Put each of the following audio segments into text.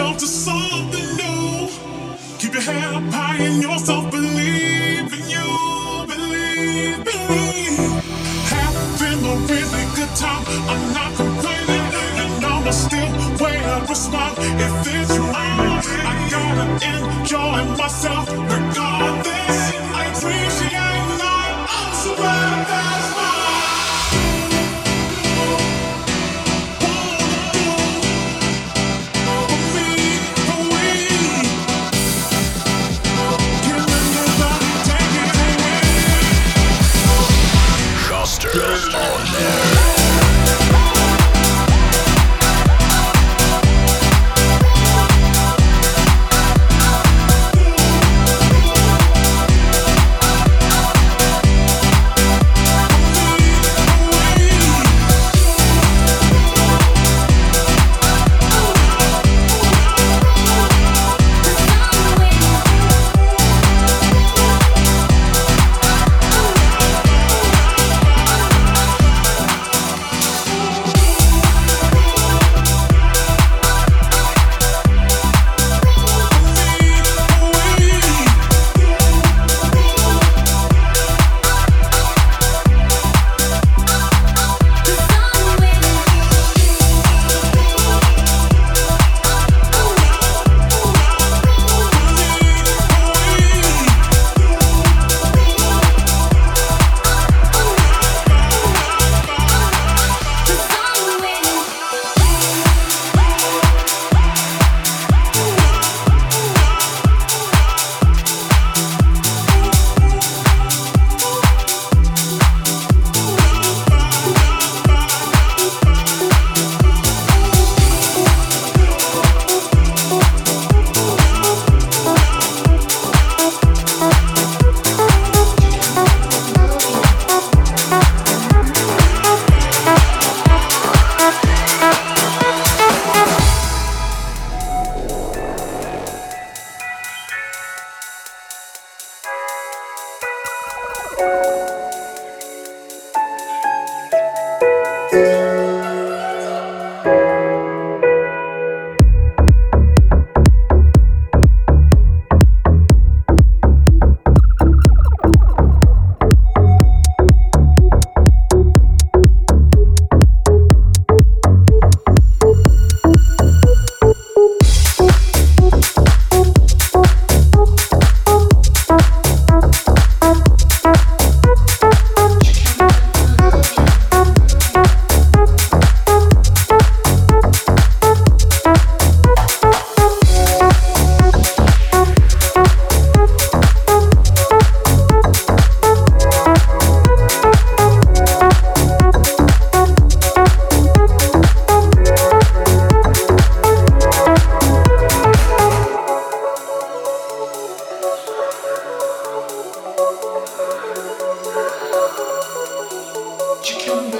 yourself to something new. Keep your head up high in yourself, believe in you, believe, believe. Having a really good time, I'm not complaining. And I'ma still wear a smile if it's wrong. I gotta enjoy myself Çıkın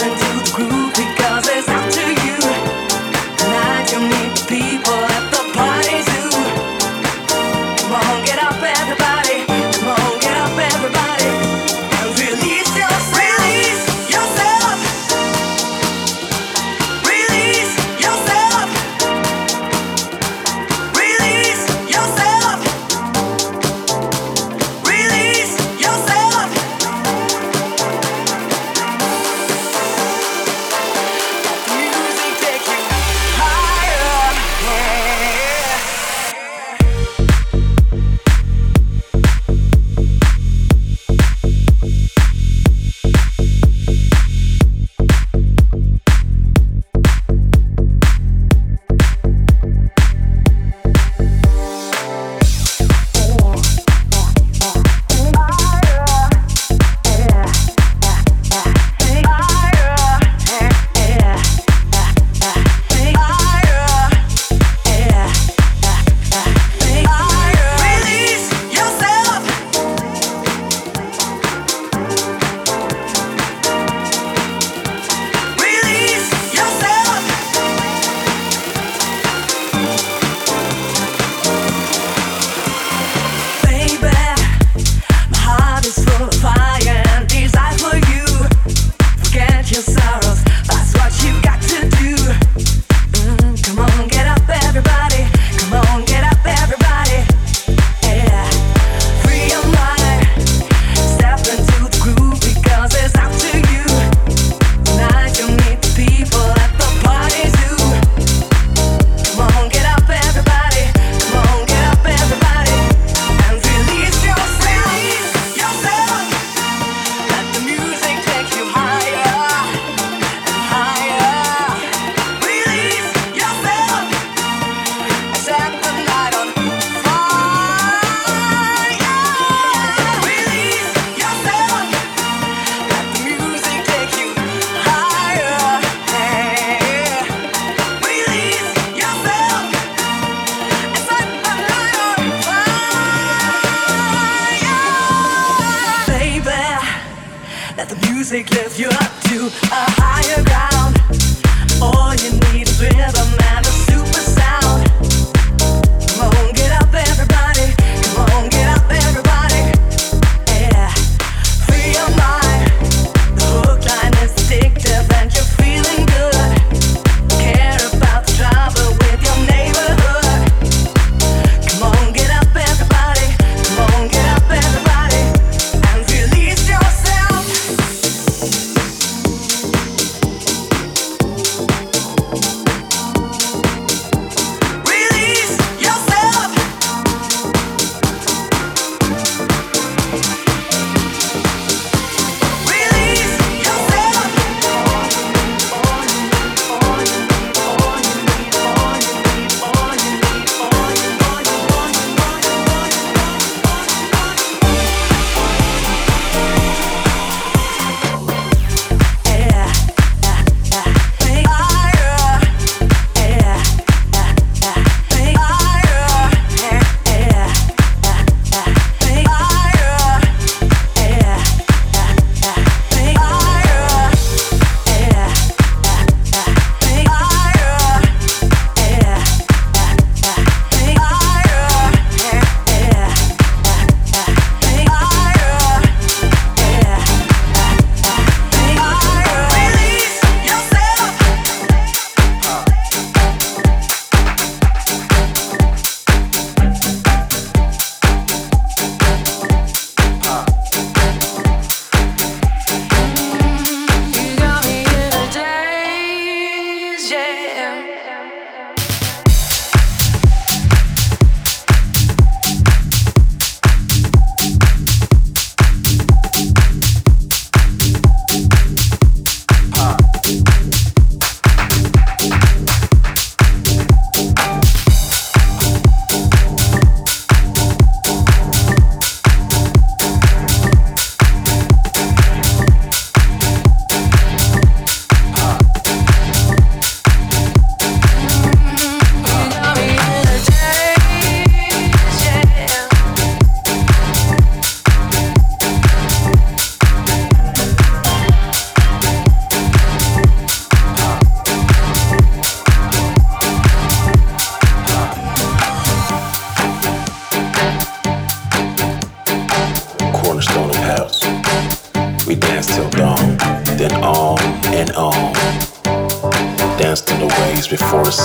into the groove.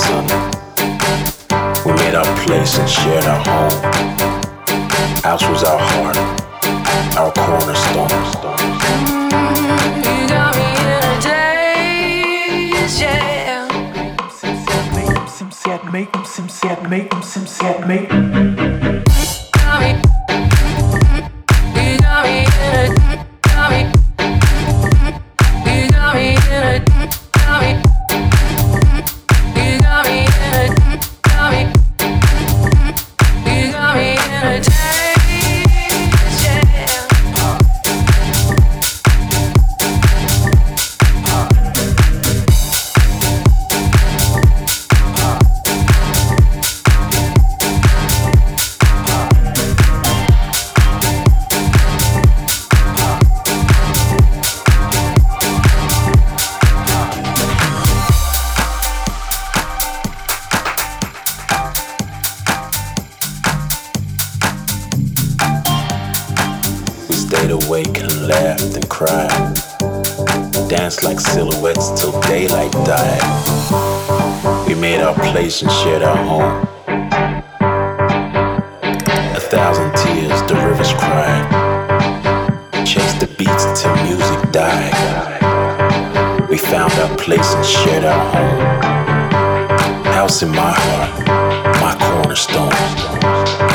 summer. We found our place and shared our home. House in my heart, my cornerstone.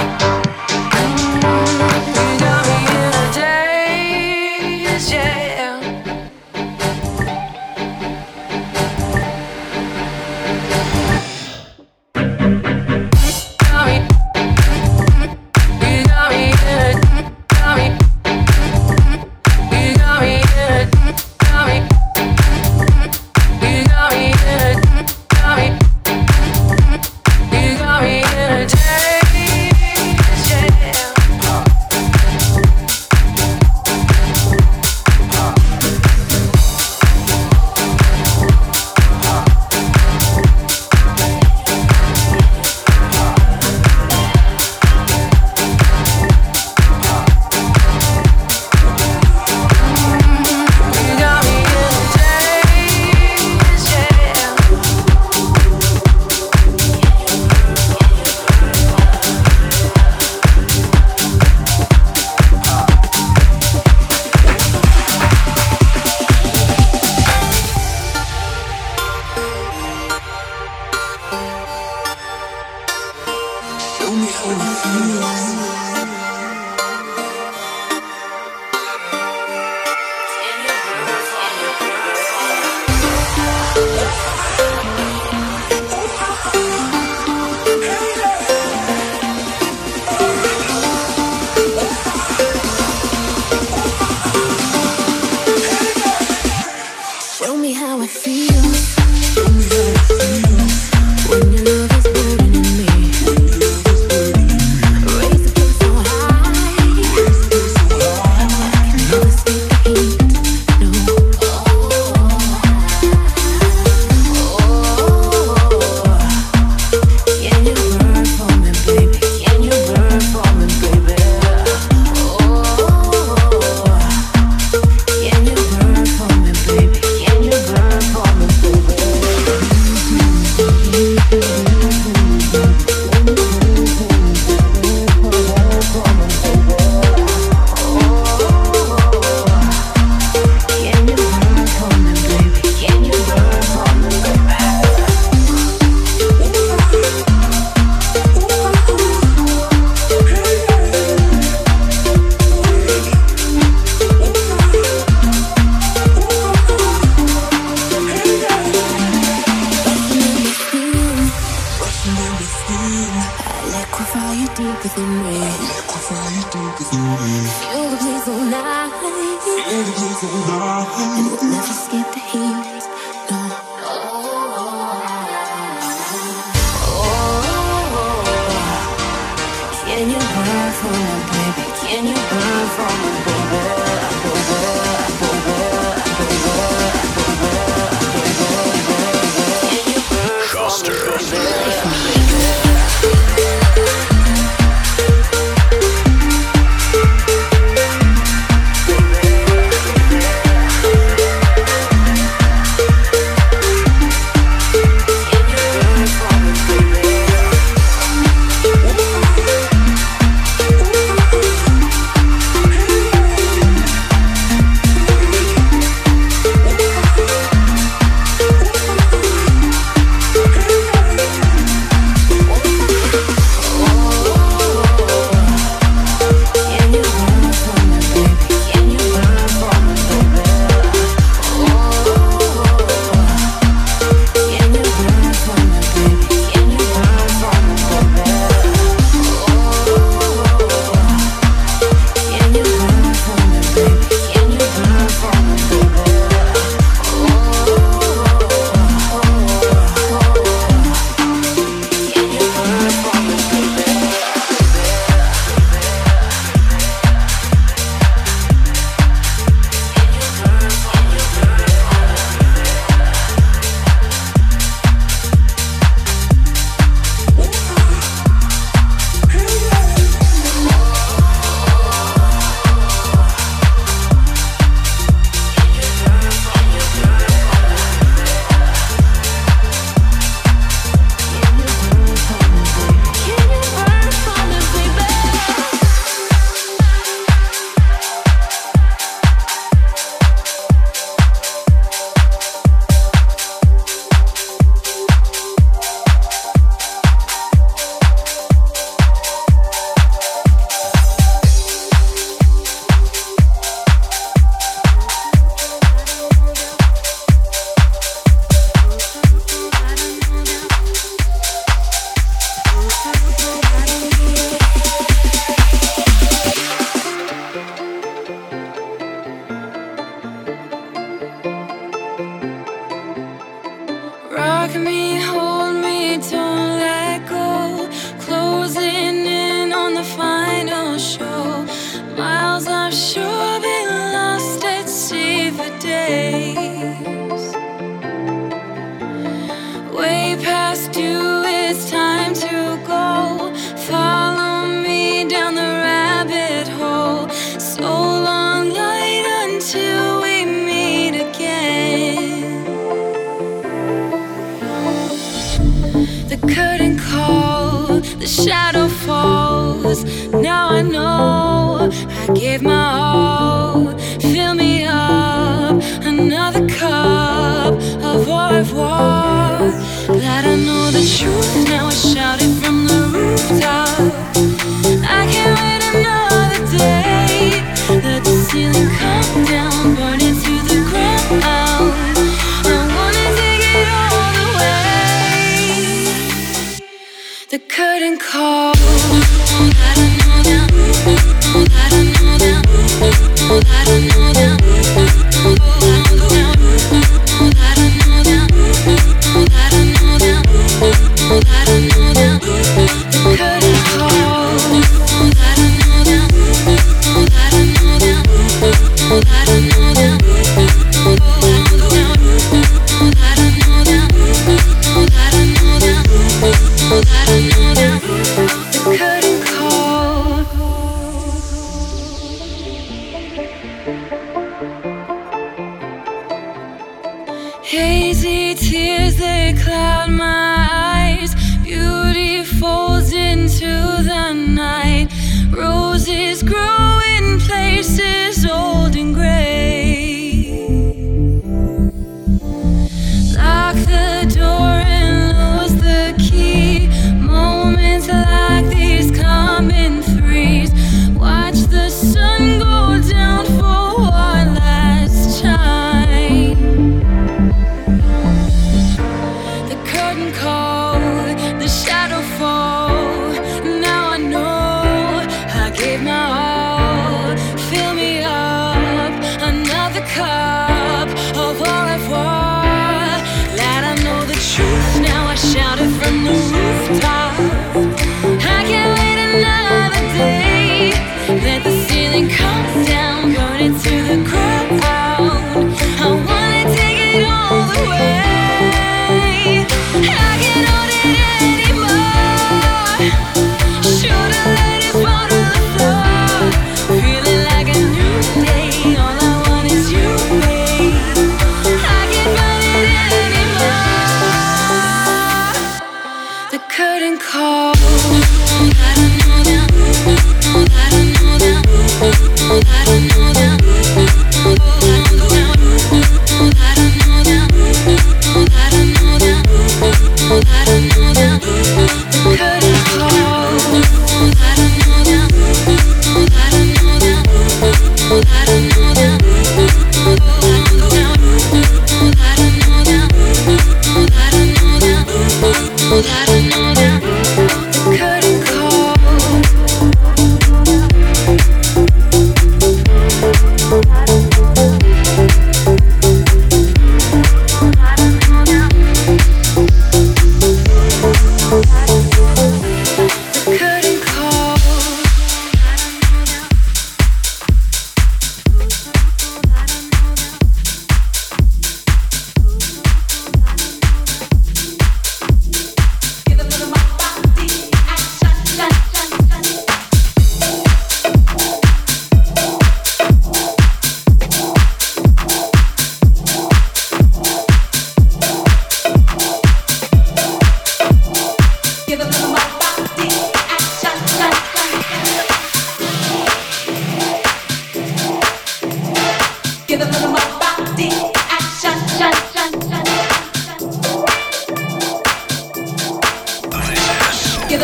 I don't know.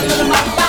the little mama.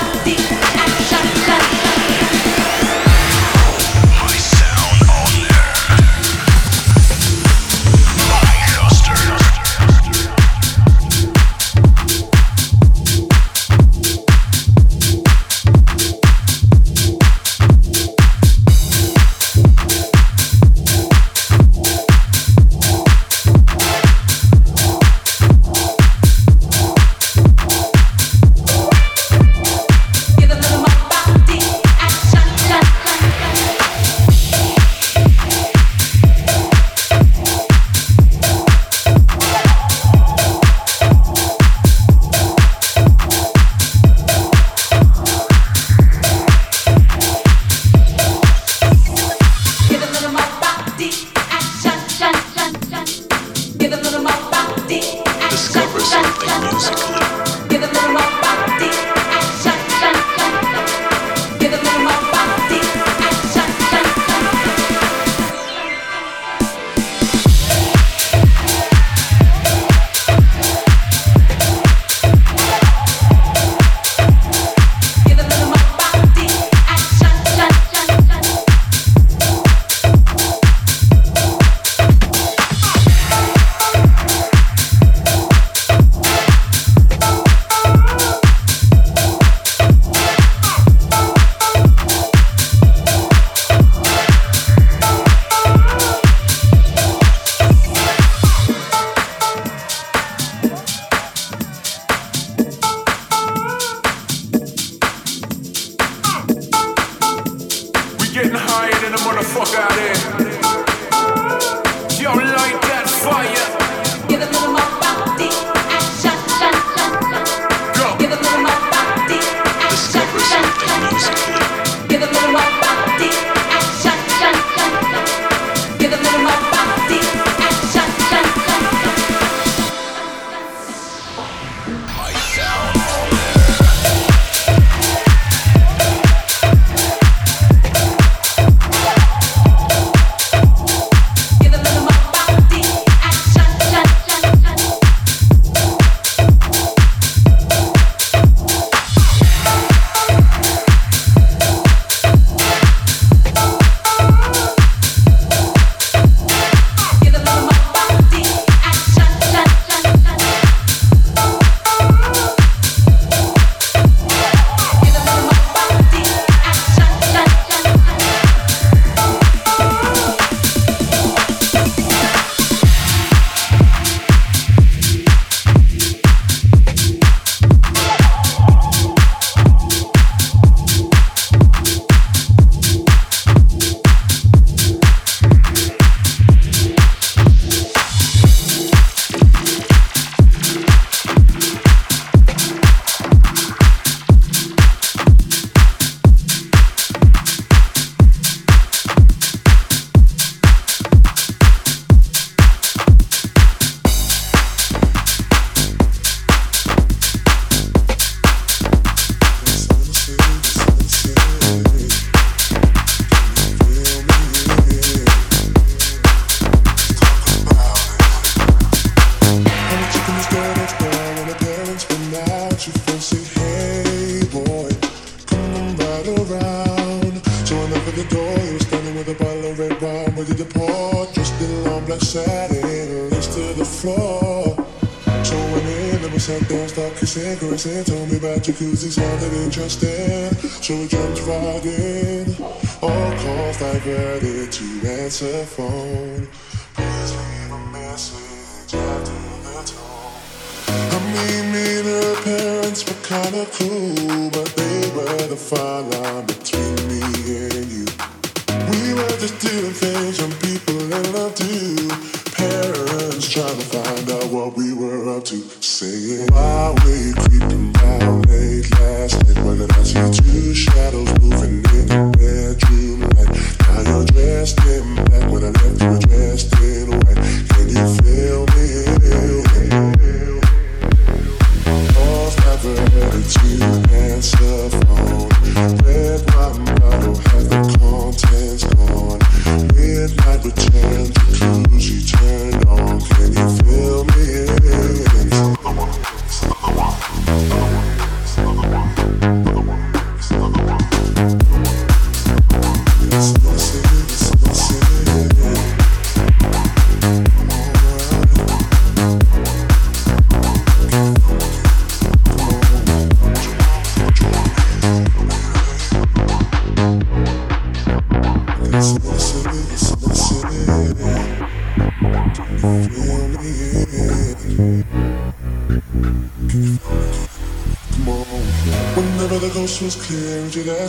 Children's riding, all calls diverted to answer phone.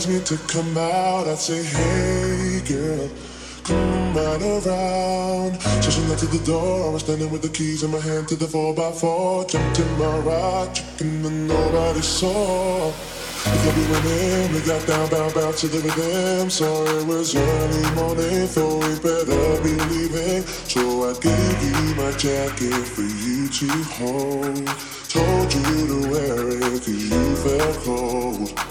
tells me to come out, I say, hey girl, come right around. So she knocked to the door, I was standing with the keys in my hand to the 4x4. Jumped in my ride, chicken and nobody saw. The club we went in, we got down, bound, bound to the rhythm. Sorry, it was early morning, thought we better be leaving. So I gave you my jacket for you to hold. Told you to wear it, cause you felt cold.